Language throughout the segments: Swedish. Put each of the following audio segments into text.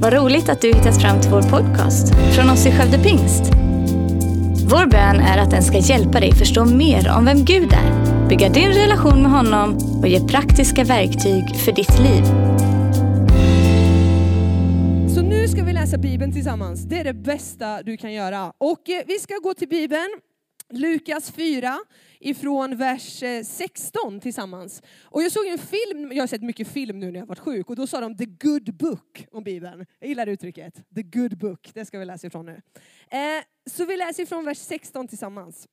Vad roligt att du hittat fram till vår podcast från oss i Skövde Pingst. Vår bön är att den ska hjälpa dig förstå mer om vem Gud är, bygga din relation med honom och ge praktiska verktyg för ditt liv. Så nu ska vi läsa Bibeln tillsammans. Det är det bästa du kan göra. Och eh, vi ska gå till Bibeln, Lukas 4, ifrån vers eh, 16 tillsammans. Och jag såg en film, jag har sett mycket film nu när jag har varit sjuk, och då sa de the good book om Bibeln. Jag gillar uttrycket, the good book. Det ska vi läsa ifrån nu. Eh, så vi läser ifrån vers 16 tillsammans.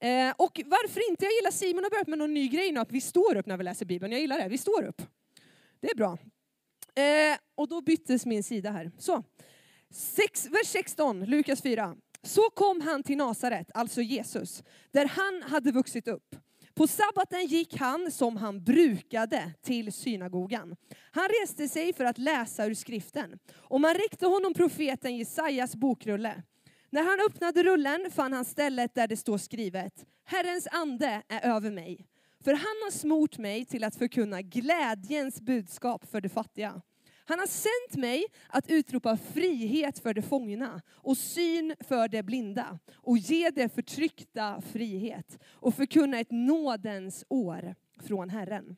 Eh, och varför inte? Jag gillar Simon har börjat med någon ny grej nu, att vi står upp när vi läser Bibeln. Jag gillar det, vi står upp. Det är bra. Eh, och då byttes min sida här. Så. Sex, vers 16, Lukas 4. Så kom han till Nasaret, alltså Jesus, där han hade vuxit upp. På sabbaten gick han som han brukade till synagogan. Han reste sig för att läsa ur skriften och man räckte honom profeten Jesajas bokrulle. När han öppnade rullen fann han stället där det står skrivet Herrens ande är över mig, för han har smort mig till att förkunna glädjens budskap för de fattiga. Han har sänt mig att utropa frihet för de fångna och syn för de blinda och ge de förtryckta frihet och förkunna ett nådens år från Herren.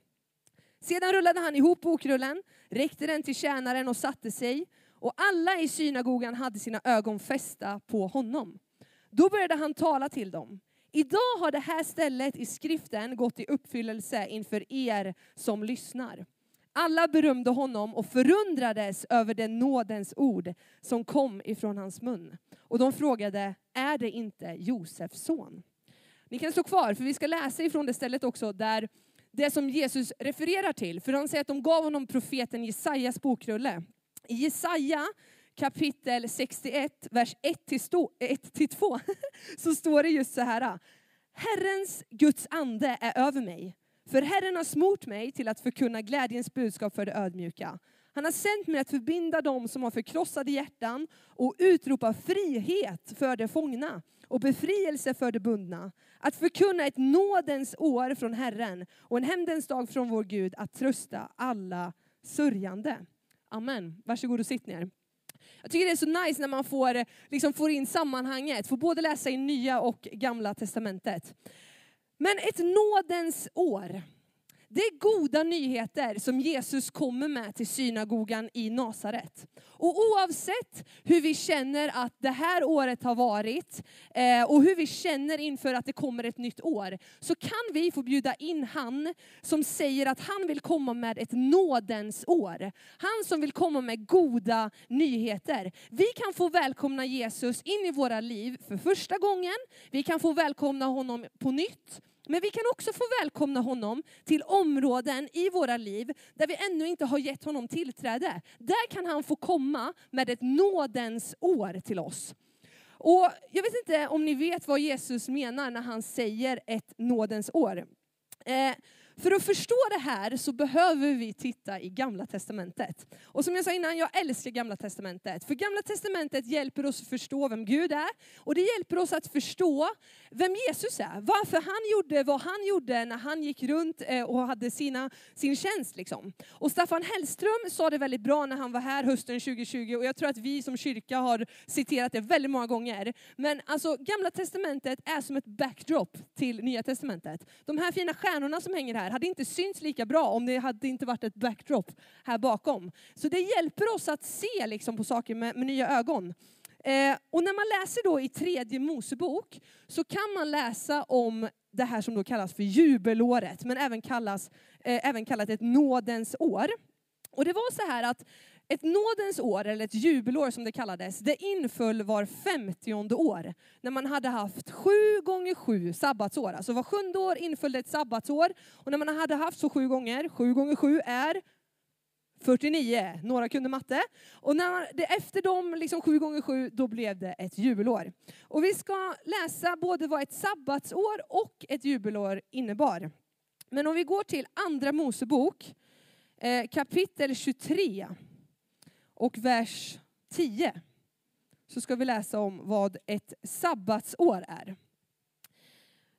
Sedan rullade han ihop bokrullen, räckte den till tjänaren och satte sig och alla i synagogan hade sina ögon fästa på honom. Då började han tala till dem. Idag har det här stället i skriften gått i uppfyllelse inför er som lyssnar. Alla berömde honom och förundrades över den nådens ord som kom ifrån hans mun. Och de frågade, är det inte Josefs son? Ni kan stå kvar, för vi ska läsa ifrån det stället också där det som Jesus refererar till. För han säger att de gav honom profeten Jesajas bokrulle. I Jesaja kapitel 61, vers 1-2, så står det just så här. Herrens Guds ande är över mig för Herren har smort mig till att förkunna glädjens budskap för de ödmjuka. Han har sänt mig att förbinda dem som har förkrossade hjärtan och utropa frihet för de fångna och befrielse för de bundna. Att förkunna ett nådens år från Herren och en hämndens dag från vår Gud att trösta alla sörjande. Amen. Varsågod och sitt ner. Jag tycker det är så nice när man får, liksom får in sammanhanget, får både läsa i nya och gamla testamentet. Men ett nådens år, det är goda nyheter som Jesus kommer med till synagogan i Nasaret. Och oavsett hur vi känner att det här året har varit eh, och hur vi känner inför att det kommer ett nytt år, så kan vi få bjuda in han som säger att han vill komma med ett nådens år. Han som vill komma med goda nyheter. Vi kan få välkomna Jesus in i våra liv för första gången. Vi kan få välkomna honom på nytt. Men vi kan också få välkomna honom till områden i våra liv där vi ännu inte har gett honom tillträde. Där kan han få komma med ett nådens år till oss. Och Jag vet inte om ni vet vad Jesus menar när han säger ett nådens år. Eh, för att förstå det här så behöver vi titta i Gamla Testamentet. Och som jag sa innan, jag älskar Gamla Testamentet. För Gamla Testamentet hjälper oss att förstå vem Gud är. Och det hjälper oss att förstå vem Jesus är. Varför han gjorde vad han gjorde när han gick runt eh, och hade sina, sin tjänst. Liksom. Och Staffan Hellström sa det väldigt bra när han var här hösten 2020. Och jag tror att vi som kyrka har citerat det väldigt många gånger. Men alltså, Gamla Testamentet är som ett backdrop till Nya Testamentet. De här fina stjärnorna som hänger här här hade inte synts lika bra om det hade inte varit ett backdrop här bakom. Så det hjälper oss att se liksom på saker med, med nya ögon. Eh, och när man läser då i tredje Mosebok så kan man läsa om det här som då kallas för jubelåret, men även, kallas, eh, även kallat ett nådens år. Och det var så här att ett nådens år, eller ett jubelår som det kallades, det inföll var femtionde år. När man hade haft sju gånger sju sabbatsår. Alltså var sjunde år inföll det ett sabbatsår. Och när man hade haft så sju gånger, sju gånger sju är 49. Några kunde matte. Och när det, efter de liksom sju gånger sju, då blev det ett jubelår. Och vi ska läsa både vad ett sabbatsår och ett jubelår innebar. Men om vi går till Andra Mosebok, eh, kapitel 23 och vers 10 så ska vi läsa om vad ett sabbatsår är.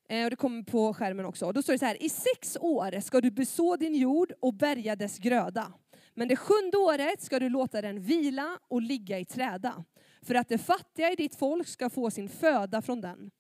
Eh, och det kommer på skärmen också. Då står det så här, i sex år ska du beså din jord och bärga dess gröda. Men det sjunde året ska du låta den vila och ligga i träda, för att det fattiga i ditt folk ska få sin föda från den.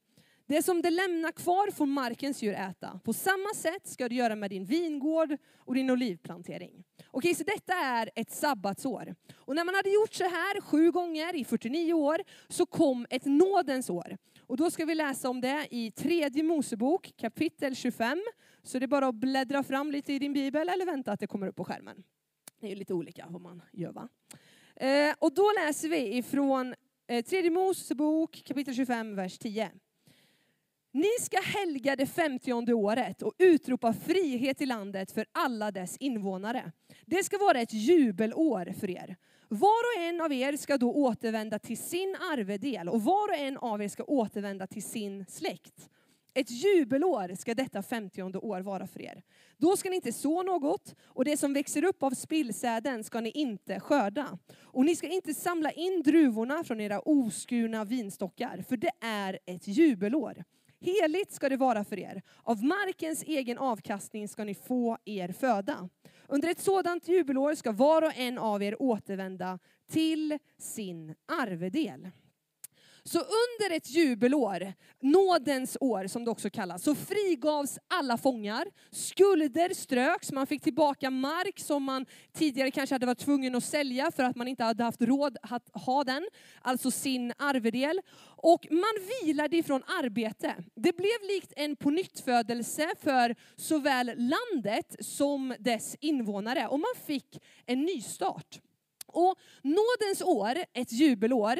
Det som det lämnar kvar får markens djur äta. På samma sätt ska du göra med din vingård och din olivplantering. Okej, så detta är ett sabbatsår. Och när man hade gjort så här sju gånger i 49 år så kom ett nådens år. Och då ska vi läsa om det i tredje Mosebok kapitel 25. Så det är bara att bläddra fram lite i din bibel eller vänta att det kommer upp på skärmen. Det är lite olika vad man gör va. Eh, och då läser vi ifrån eh, tredje Mosebok kapitel 25 vers 10. Ni ska helga det femtionde året och utropa frihet i landet för alla dess invånare. Det ska vara ett jubelår för er. Var och en av er ska då återvända till sin arvedel och var och en av er ska återvända till sin släkt. Ett jubelår ska detta femtionde år vara för er. Då ska ni inte så något och det som växer upp av spillsäden ska ni inte skörda. Och ni ska inte samla in druvorna från era oskurna vinstockar, för det är ett jubelår. Heligt ska det vara för er. Av markens egen avkastning ska ni få er föda. Under ett sådant jubelår ska var och en av er återvända till sin arvedel. Så under ett jubelår, nådens år som det också kallas, så frigavs alla fångar. Skulder ströks, man fick tillbaka mark som man tidigare kanske hade varit tvungen att sälja för att man inte hade haft råd att ha den, alltså sin arvedel. Och man vilade ifrån arbete. Det blev likt en pånyttfödelse för såväl landet som dess invånare och man fick en nystart. Och nådens år, ett jubelår,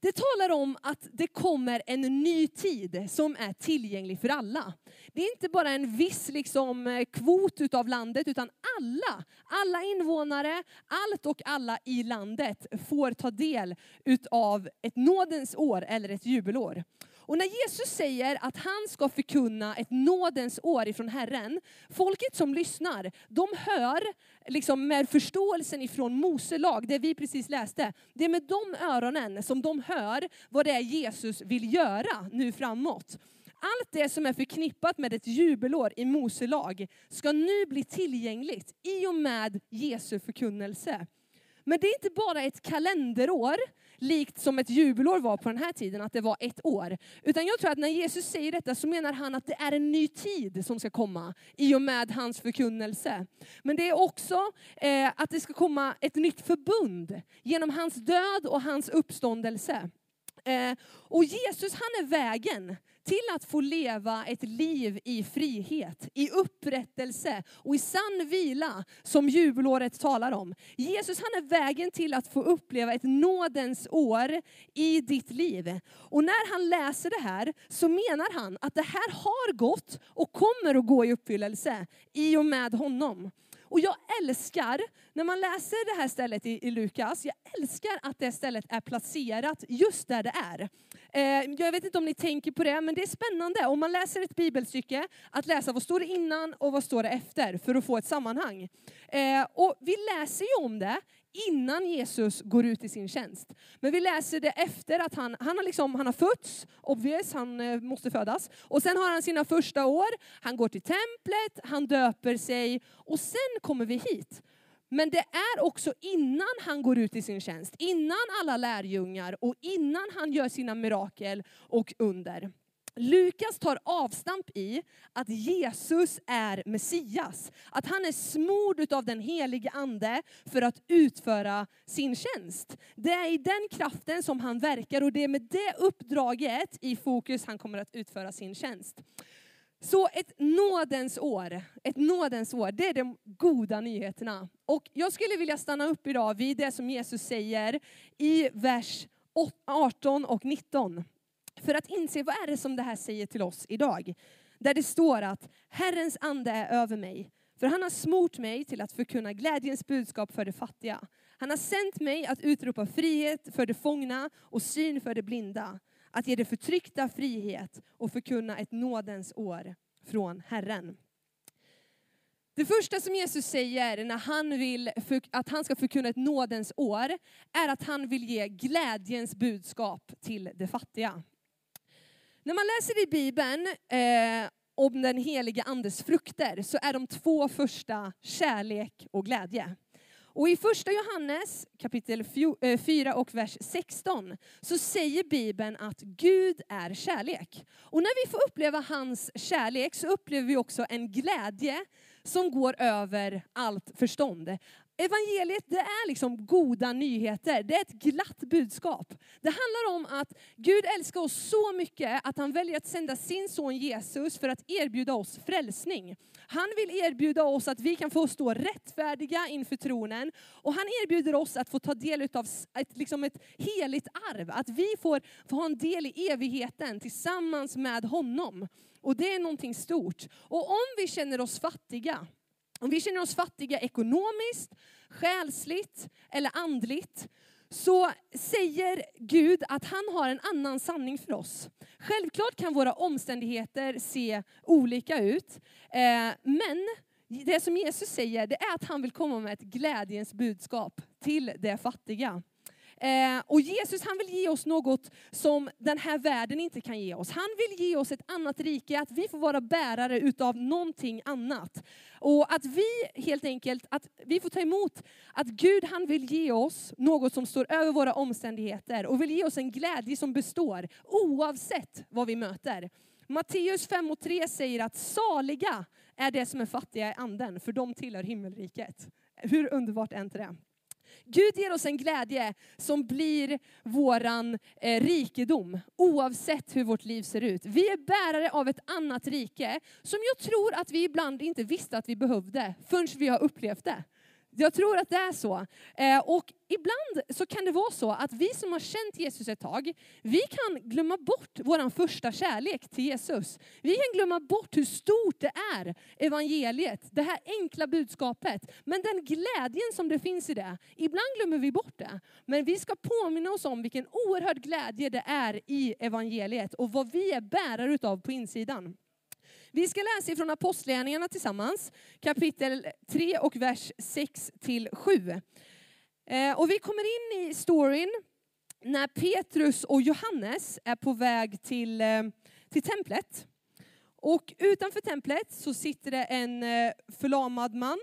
det talar om att det kommer en ny tid som är tillgänglig för alla. Det är inte bara en viss liksom, eh, kvot av landet, utan alla, alla invånare, allt och alla i landet får ta del av ett nådens år eller ett jubelår. Och när Jesus säger att han ska förkunna ett nådens år ifrån Herren, folket som lyssnar, de hör liksom med förståelsen ifrån Mose lag, det vi precis läste. Det är med de öronen som de hör vad det är Jesus vill göra nu framåt. Allt det som är förknippat med ett jubelår i Mose lag ska nu bli tillgängligt i och med Jesu förkunnelse. Men det är inte bara ett kalenderår, likt som ett jubelår var på den här tiden, att det var ett år. Utan jag tror att när Jesus säger detta så menar han att det är en ny tid som ska komma i och med hans förkunnelse. Men det är också eh, att det ska komma ett nytt förbund genom hans död och hans uppståndelse. Eh, och Jesus han är vägen till att få leva ett liv i frihet, i upprättelse och i sann vila som jubelåret talar om. Jesus han är vägen till att få uppleva ett nådens år i ditt liv. Och när han läser det här så menar han att det här har gått och kommer att gå i uppfyllelse i och med honom. Och jag älskar, när man läser det här stället i, i, Lukas, jag älskar att det stället är placerat just där det är. Eh, jag vet inte om ni tänker på det, men det är spännande om man läser ett bibelstycke, att läsa vad står det innan och vad står det efter, för att få ett sammanhang. Eh, och vi läser ju om det innan Jesus går ut i sin tjänst. Men vi läser det efter att han, han, har, liksom, han har fötts, obvious, han eh, måste födas. Och sen har han sina första år, han går till templet, han döper sig och sen kommer vi hit. Men det är också innan han går ut i sin tjänst, innan alla lärjungar och innan han gör sina mirakel och under. Lukas tar avstamp i att Jesus är Messias. Att han är smord av den helige ande för att utföra sin tjänst. Det är i den kraften som han verkar och det är med det uppdraget i fokus han kommer att utföra sin tjänst. Så ett nådens år, ett nådens år, det är de goda nyheterna. Och jag skulle vilja stanna upp idag vid det som Jesus säger i vers 18 och 19. För att inse vad är det som det här säger till oss idag. Där det står att Herrens ande är över mig, för han har smort mig till att förkunna glädjens budskap för de fattiga. Han har sänt mig att utropa frihet för de fångna och syn för de blinda. Att ge de förtryckta frihet och förkunna ett nådens år från Herren. Det första som Jesus säger när han vill att han ska förkunna ett nådens år, är att han vill ge glädjens budskap till de fattiga. När man läser i Bibeln eh, om den heliga andes frukter så är de två första kärlek och glädje. Och i första Johannes kapitel 4 eh, och vers 16 så säger Bibeln att Gud är kärlek. Och när vi får uppleva hans kärlek så upplever vi också en glädje som går över allt förstånd. Evangeliet det är liksom goda nyheter, det är ett glatt budskap. Det handlar om att Gud älskar oss så mycket att han väljer att sända sin son Jesus för att erbjuda oss frälsning. Han vill erbjuda oss att vi kan få stå rättfärdiga inför tronen och han erbjuder oss att få ta del av ett, liksom ett heligt arv, att vi får, får ha en del i evigheten tillsammans med honom. Och det är någonting stort. Och om vi känner oss fattiga, om vi känner oss fattiga ekonomiskt, själsligt eller andligt, så säger Gud att han har en annan sanning för oss. Självklart kan våra omständigheter se olika ut, eh, men det som Jesus säger det är att han vill komma med ett glädjens budskap till de fattiga. Eh, och Jesus han vill ge oss något som den här världen inte kan ge oss. Han vill ge oss ett annat rike, att vi får vara bärare utav någonting annat. Och att vi helt enkelt, att vi får ta emot att Gud han vill ge oss något som står över våra omständigheter och vill ge oss en glädje som består oavsett vad vi möter. Matteus 5 och 3 säger att saliga är det som är fattiga i anden, för de tillhör himmelriket. Hur underbart är inte det? Gud ger oss en glädje som blir våran eh, rikedom, oavsett hur vårt liv ser ut. Vi är bärare av ett annat rike, som jag tror att vi ibland inte visste att vi behövde, förrän vi har upplevt det. Jag tror att det är så. Eh, och ibland så kan det vara så att vi som har känt Jesus ett tag, vi kan glömma bort vår första kärlek till Jesus. Vi kan glömma bort hur stort det är, evangeliet, det här enkla budskapet. Men den glädjen som det finns i det, ibland glömmer vi bort det. Men vi ska påminna oss om vilken oerhörd glädje det är i evangeliet och vad vi är bärare utav på insidan. Vi ska läsa ifrån Apostlagärningarna tillsammans, kapitel 3 och vers 6 till 7. Eh, och vi kommer in i storyn när Petrus och Johannes är på väg till, eh, till templet. Och utanför templet så sitter det en eh, förlamad man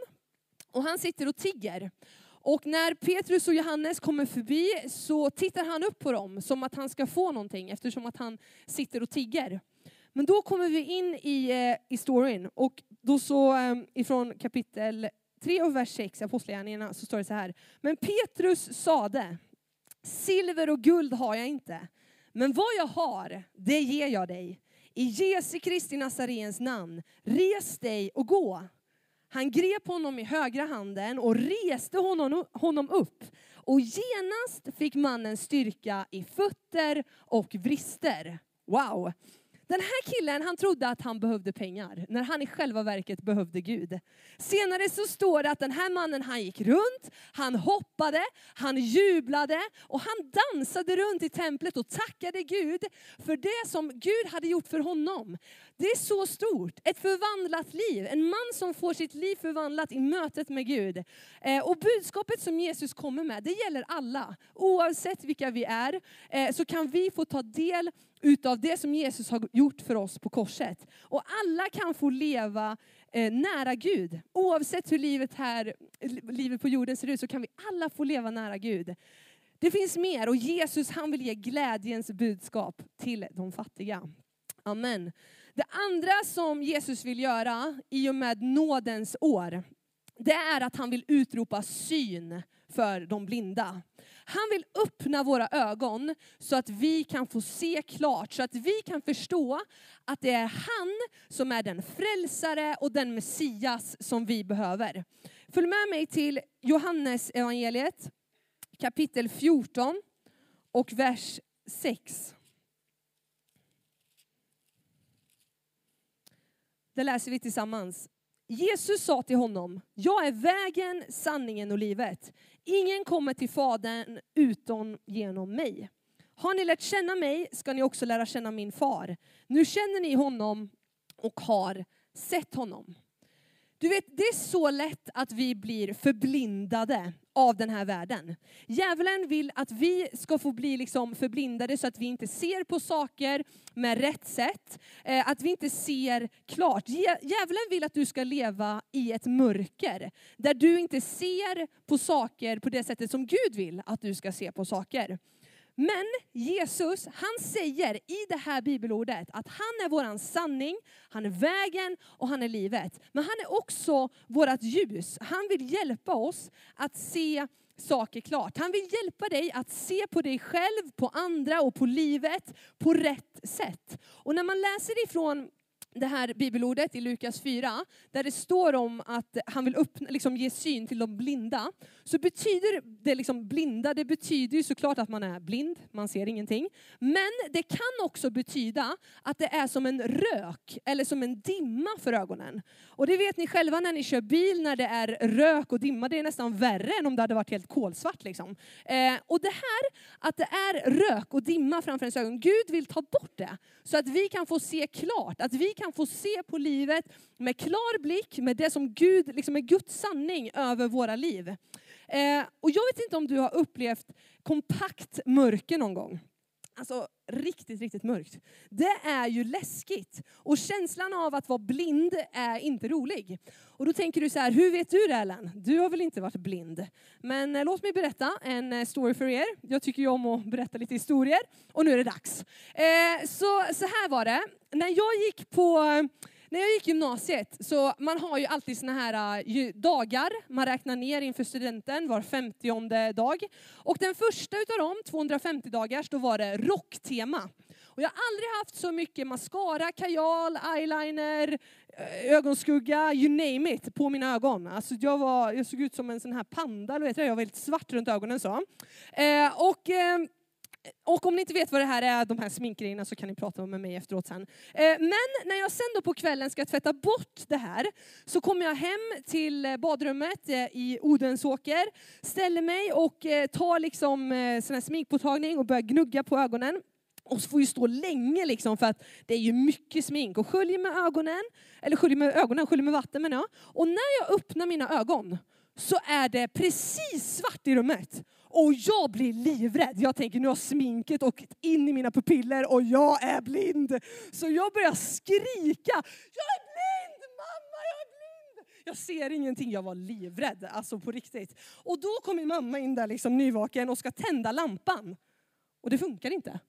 och han sitter och tigger. Och när Petrus och Johannes kommer förbi så tittar han upp på dem som att han ska få någonting eftersom att han sitter och tigger. Men då kommer vi in i, eh, i storyn och då så ehm, ifrån kapitel 3 och vers 6 i Apostlagärningarna så står det så här. Men Petrus sade, silver och guld har jag inte, men vad jag har, det ger jag dig. I Jesu Kristi Nazarens namn, res dig och gå. Han grep honom i högra handen och reste honom, honom upp. Och genast fick mannen styrka i fötter och vrister. Wow! Den här killen han trodde att han behövde pengar, när han i själva verket behövde Gud. Senare så står det att den här mannen han gick runt, han hoppade, han jublade och han dansade runt i templet och tackade Gud för det som Gud hade gjort för honom. Det är så stort, ett förvandlat liv, en man som får sitt liv förvandlat i mötet med Gud. Eh, och budskapet som Jesus kommer med, det gäller alla. Oavsett vilka vi är, eh, så kan vi få ta del utav det som Jesus har gjort för oss på korset. Och alla kan få leva eh, nära Gud. Oavsett hur livet, här, livet på jorden ser ut så kan vi alla få leva nära Gud. Det finns mer och Jesus han vill ge glädjens budskap till de fattiga. Amen. Det andra som Jesus vill göra i och med nådens år, det är att han vill utropa syn för de blinda. Han vill öppna våra ögon så att vi kan få se klart, så att vi kan förstå att det är han som är den frälsare och den Messias som vi behöver. Följ med mig till Johannes evangeliet kapitel 14 och vers 6. Det läser vi tillsammans. Jesus sa till honom, jag är vägen, sanningen och livet. Ingen kommer till Fadern utom genom mig. Har ni lärt känna mig ska ni också lära känna min far. Nu känner ni honom och har sett honom. Du vet, det är så lätt att vi blir förblindade av den här världen. Djävulen vill att vi ska få bli liksom förblindade så att vi inte ser på saker med rätt sätt. Eh, att vi inte ser klart. Djävulen vill att du ska leva i ett mörker. Där du inte ser på saker på det sättet som Gud vill att du ska se på saker. Men Jesus, han säger i det här bibelordet att han är våran sanning, han är vägen och han är livet. Men han är också vårt ljus. Han vill hjälpa oss att se saker klart. Han vill hjälpa dig att se på dig själv, på andra och på livet på rätt sätt. Och när man läser ifrån det här bibelordet i Lukas 4, där det står om att han vill öppna, liksom ge syn till de blinda, så betyder det liksom blinda, det betyder ju såklart att man är blind, man ser ingenting. Men det kan också betyda att det är som en rök eller som en dimma för ögonen. Och det vet ni själva när ni kör bil, när det är rök och dimma, det är nästan värre än om det hade varit helt kolsvart. Liksom. Eh, och det här, att det är rök och dimma framför ens ögon, Gud vill ta bort det. Så att vi kan få se klart, att vi kan kan få se på livet med klar blick, med det som Gud, liksom är Guds sanning över våra liv. Eh, och jag vet inte om du har upplevt kompakt mörker någon gång. Alltså riktigt, riktigt mörkt. Det är ju läskigt. Och känslan av att vara blind är inte rolig. Och då tänker du så här, hur vet du det Ellen? Du har väl inte varit blind? Men eh, låt mig berätta en eh, story för er. Jag tycker ju om att berätta lite historier. Och nu är det dags. Eh, så, så här var det. När jag gick på när jag gick gymnasiet, så man har ju alltid såna här äh, dagar, man räknar ner inför studenten var femtionde dag. Och den första utav dem, 250 dagars, då var det rocktema. Och jag har aldrig haft så mycket mascara, kajal, eyeliner, eh, ögonskugga, you name it, på mina ögon. Alltså jag, var, jag såg ut som en sån här panda, vet jag, jag var väldigt svart runt ögonen så. Eh, och, eh, och om ni inte vet vad det här är, de här sminkgrejerna, så kan ni prata med mig efteråt sen. Eh, men när jag sen då på kvällen ska tvätta bort det här, så kommer jag hem till eh, badrummet eh, i Odensåker, ställer mig och tar liksom sån här sminkpåtagning och börjar gnugga på ögonen. Och så får ju stå länge liksom för att det är ju mycket smink. Och sköljer med ögonen, eller sköljer med ögonen, sköljer med vatten menar jag. Och när jag öppnar mina ögon så är det precis svart i rummet. Och jag blir livrädd. Jag tänker nu har sminket åkt in i mina pupiller och jag är blind. Så jag börjar skrika. Jag är blind mamma, jag är blind. Jag ser ingenting, jag var livrädd. Alltså på riktigt. Och då kommer mamma in där liksom nyvaken och ska tända lampan. Och det funkar inte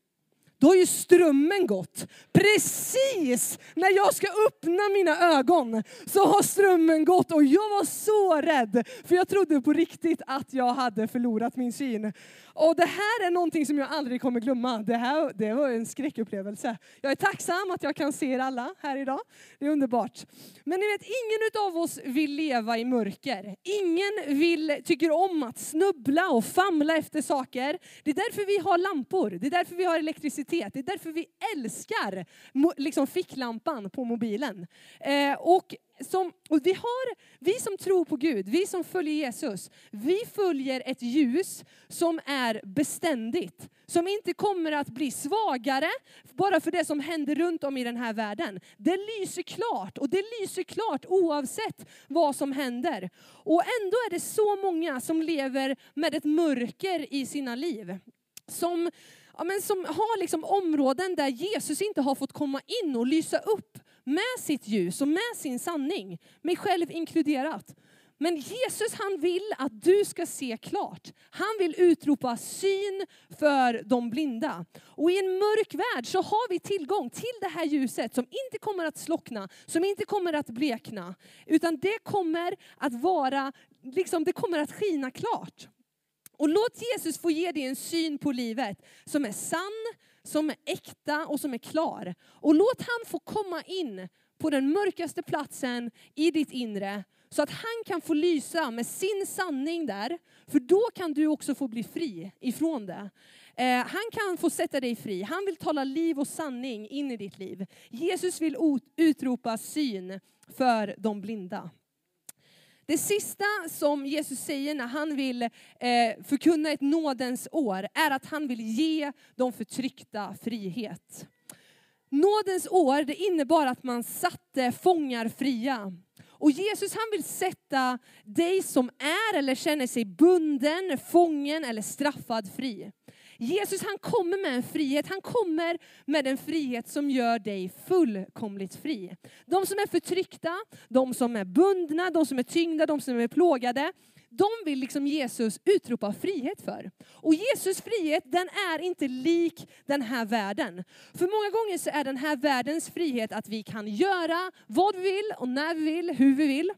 då har ju strömmen gått. Precis när jag ska öppna mina ögon så har strömmen gått och jag var så rädd. För jag trodde på riktigt att jag hade förlorat min syn. Och det här är någonting som jag aldrig kommer glömma. Det här det var en skräckupplevelse. Jag är tacksam att jag kan se er alla här idag. Det är underbart. Men ni vet, ingen av oss vill leva i mörker. Ingen vill, tycker om att snubbla och famla efter saker. Det är därför vi har lampor. Det är därför vi har elektricitet. Det är därför vi älskar liksom ficklampan på mobilen. Eh, och som, och vi, har, vi som tror på Gud, vi som följer Jesus, vi följer ett ljus som är beständigt. Som inte kommer att bli svagare bara för det som händer runt om i den här världen. Det lyser klart och det lyser klart oavsett vad som händer. Och ändå är det så många som lever med ett mörker i sina liv. Som, ja, men som har liksom områden där Jesus inte har fått komma in och lysa upp med sitt ljus och med sin sanning, mig själv inkluderat. Men Jesus han vill att du ska se klart. Han vill utropa syn för de blinda. Och i en mörk värld så har vi tillgång till det här ljuset som inte kommer att slockna, som inte kommer att blekna. Utan det kommer att vara, liksom, det kommer att skina klart. Och låt Jesus få ge dig en syn på livet som är sann, som är äkta och som är klar. Och låt han få komma in på den mörkaste platsen i ditt inre så att han kan få lysa med sin sanning där. För då kan du också få bli fri ifrån det. Eh, han kan få sätta dig fri. Han vill tala liv och sanning in i ditt liv. Jesus vill utropa syn för de blinda. Det sista som Jesus säger när han vill eh, förkunna ett nådens år är att han vill ge de förtryckta frihet. Nådens år det innebar att man satte fångar fria. Och Jesus han vill sätta dig som är eller känner sig bunden, fången eller straffad fri. Jesus han kommer med en frihet, han kommer med en frihet som gör dig fullkomligt fri. De som är förtryckta, de som är bundna, de som är tyngda, de som är plågade, de vill liksom Jesus utropa frihet för. Och Jesus frihet, den är inte lik den här världen. För många gånger så är den här världens frihet att vi kan göra vad vi vill och när vi vill, hur vi vill.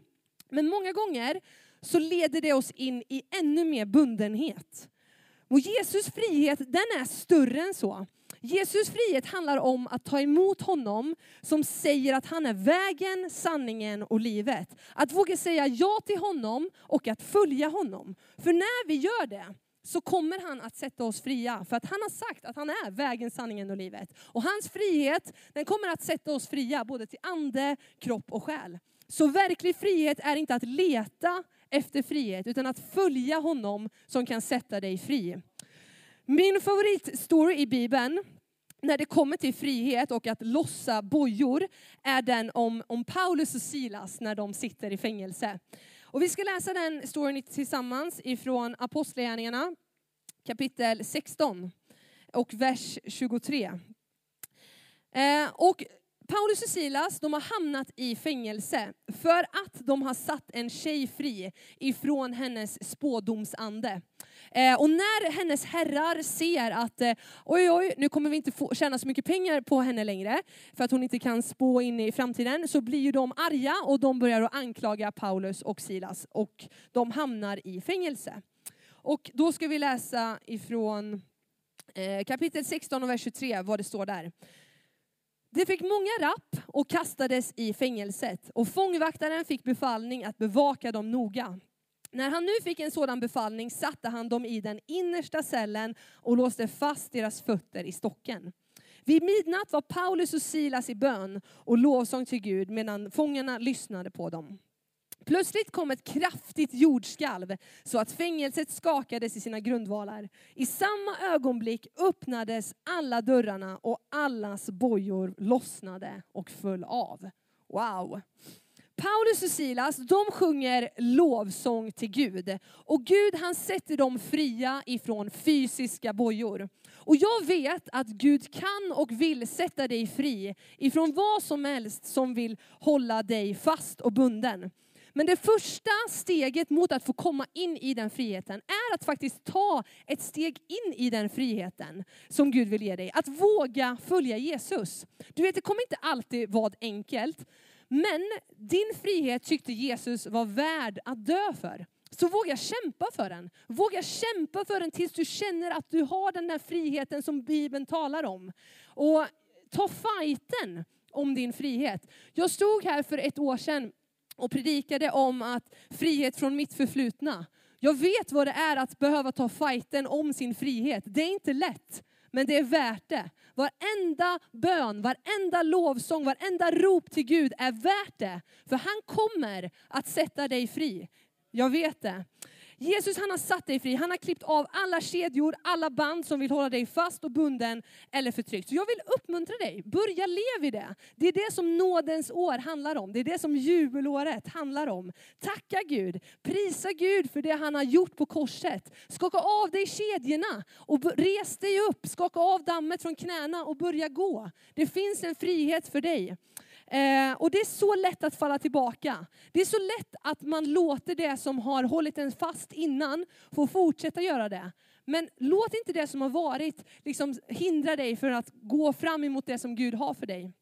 Men många gånger så leder det oss in i ännu mer bundenhet. Och Jesus frihet, den är större än så. Jesus frihet handlar om att ta emot honom som säger att han är vägen, sanningen och livet. Att våga säga ja till honom och att följa honom. För när vi gör det så kommer han att sätta oss fria. För att han har sagt att han är vägen, sanningen och livet. Och hans frihet den kommer att sätta oss fria både till ande, kropp och själ. Så verklig frihet är inte att leta efter frihet utan att följa honom som kan sätta dig fri. Min favoritstory i Bibeln när det kommer till frihet och att lossa bojor är den om, om Paulus och Silas när de sitter i fängelse. Och vi ska läsa den storyn tillsammans ifrån Apostlagärningarna kapitel 16 och vers 23. Eh, och Paulus och Silas de har hamnat i fängelse för att de har satt en tjej fri ifrån hennes spådomsande. Eh, och när hennes herrar ser att eh, oj, oj, nu kommer vi inte få tjäna så mycket pengar på henne längre, för att hon inte kan spå in i framtiden, så blir ju de arga och de börjar att anklaga Paulus och Silas och de hamnar i fängelse. Och då ska vi läsa ifrån eh, kapitel 16 och vers 23, vad det står där. De fick många rapp och kastades i fängelset och fångvaktaren fick befallning att bevaka dem noga. När han nu fick en sådan befallning satte han dem i den innersta cellen och låste fast deras fötter i stocken. Vid midnatt var Paulus och Silas i bön och lovsång till Gud medan fångarna lyssnade på dem. Plötsligt kom ett kraftigt jordskalv så att fängelset skakades i sina grundvalar. I samma ögonblick öppnades alla dörrarna och allas bojor lossnade och föll av. Wow! Paulus och Silas, de sjunger lovsång till Gud. Och Gud han sätter dem fria ifrån fysiska bojor. Och jag vet att Gud kan och vill sätta dig fri ifrån vad som helst som vill hålla dig fast och bunden. Men det första steget mot att få komma in i den friheten är att faktiskt ta ett steg in i den friheten som Gud vill ge dig. Att våga följa Jesus. Du vet, det kommer inte alltid vara enkelt. Men din frihet tyckte Jesus var värd att dö för. Så våga kämpa för den. Våga kämpa för den tills du känner att du har den där friheten som Bibeln talar om. Och ta fighten om din frihet. Jag stod här för ett år sedan och predikade om att frihet från mitt förflutna. Jag vet vad det är att behöva ta fighten om sin frihet. Det är inte lätt, men det är värt det. Varenda bön, varenda lovsång, varenda rop till Gud är värt det. För han kommer att sätta dig fri. Jag vet det. Jesus han har satt dig fri, han har klippt av alla kedjor, alla band som vill hålla dig fast och bunden eller förtryckt. Så jag vill uppmuntra dig, börja leva i det. Det är det som nådens år handlar om, det är det som jubelåret handlar om. Tacka Gud, prisa Gud för det han har gjort på korset. Skaka av dig kedjorna och res dig upp, skaka av dammet från knäna och börja gå. Det finns en frihet för dig. Eh, och det är så lätt att falla tillbaka. Det är så lätt att man låter det som har hållit en fast innan få fortsätta göra det. Men låt inte det som har varit liksom hindra dig från att gå fram emot det som Gud har för dig.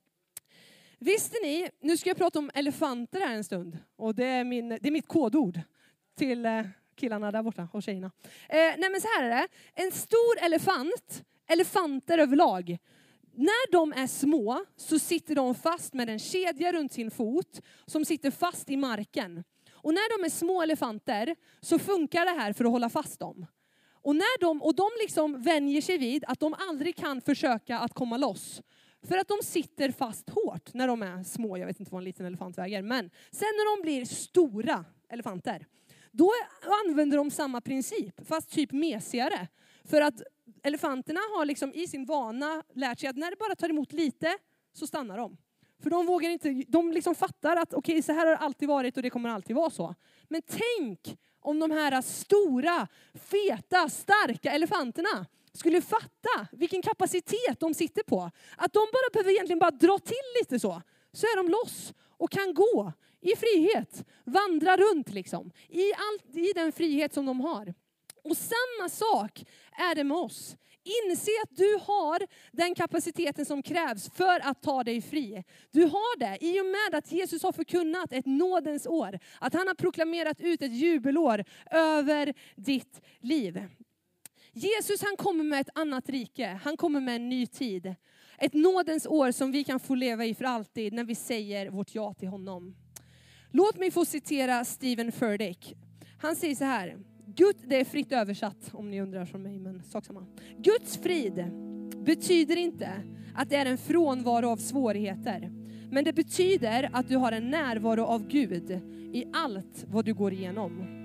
Visste ni, nu ska jag prata om elefanter här en stund. Och det är, min, det är mitt kodord till eh, killarna där borta och tjejerna. Eh, nej men så här är det, en stor elefant, elefanter överlag, när de är små så sitter de fast med en kedja runt sin fot som sitter fast i marken. Och när de är små elefanter så funkar det här för att hålla fast dem. Och, när de, och de liksom vänjer sig vid att de aldrig kan försöka att komma loss. För att de sitter fast hårt när de är små. Jag vet inte vad en liten elefant väger. Men sen när de blir stora elefanter, då använder de samma princip, fast typ mesigare. För att elefanterna har liksom i sin vana lärt sig att när det bara tar emot lite så stannar de. För de vågar inte, de liksom fattar att okej, okay, så här har det alltid varit och det kommer alltid vara så. Men tänk om de här stora, feta, starka elefanterna skulle fatta vilken kapacitet de sitter på. Att de bara behöver egentligen bara dra till lite så, så är de loss och kan gå i frihet, vandra runt liksom. I, all, I den frihet som de har. Och samma sak är det med oss. Inse att du har den kapaciteten som krävs för att ta dig fri. Du har det i och med att Jesus har förkunnat ett nådens år. Att han har proklamerat ut ett jubelår över ditt liv. Jesus han kommer med ett annat rike, han kommer med en ny tid. Ett nådens år som vi kan få leva i för alltid när vi säger vårt ja till honom. Låt mig få citera Stephen Furtick. Han säger så här, Gud, det är fritt översatt om ni undrar från mig, men sak samma. Guds frid betyder inte att det är en frånvaro av svårigheter. Men det betyder att du har en närvaro av Gud i allt vad du går igenom.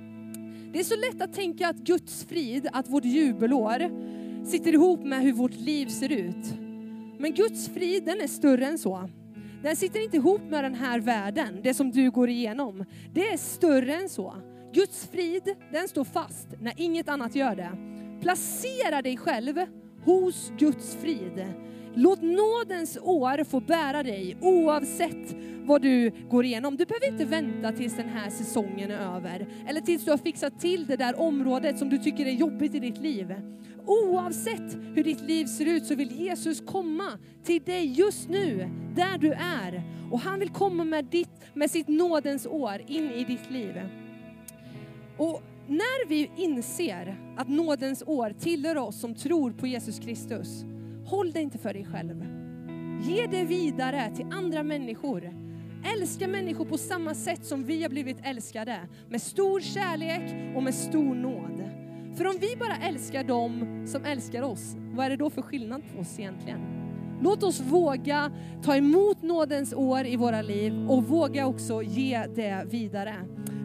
Det är så lätt att tänka att Guds frid, att vårt jubelår, sitter ihop med hur vårt liv ser ut. Men Guds frid, den är större än så. Den sitter inte ihop med den här världen, det som du går igenom. Det är större än så. Guds frid, den står fast när inget annat gör det. Placera dig själv hos Guds frid. Låt nådens år få bära dig oavsett vad du går igenom. Du behöver inte vänta tills den här säsongen är över. Eller tills du har fixat till det där området som du tycker är jobbigt i ditt liv. Oavsett hur ditt liv ser ut så vill Jesus komma till dig just nu, där du är. Och han vill komma med, ditt, med sitt nådens år in i ditt liv. Och när vi inser att nådens år tillhör oss som tror på Jesus Kristus, håll det inte för dig själv. Ge det vidare till andra människor. Älska människor på samma sätt som vi har blivit älskade. Med stor kärlek och med stor nåd. För om vi bara älskar dem som älskar oss, vad är det då för skillnad på oss egentligen? Låt oss våga ta emot nådens år i våra liv och våga också ge det vidare.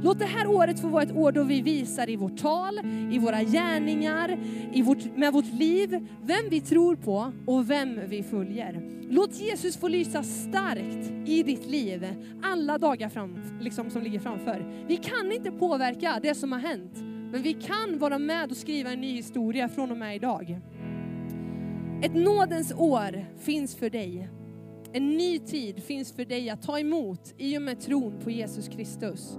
Låt det här året få vara ett år då vi visar i vårt tal, i våra gärningar, i vårt, med vårt liv, vem vi tror på och vem vi följer. Låt Jesus få lysa starkt i ditt liv alla dagar fram, liksom, som ligger framför. Vi kan inte påverka det som har hänt, men vi kan vara med och skriva en ny historia från och med idag. Ett nådens år finns för dig. En ny tid finns för dig att ta emot i och med tron på Jesus Kristus.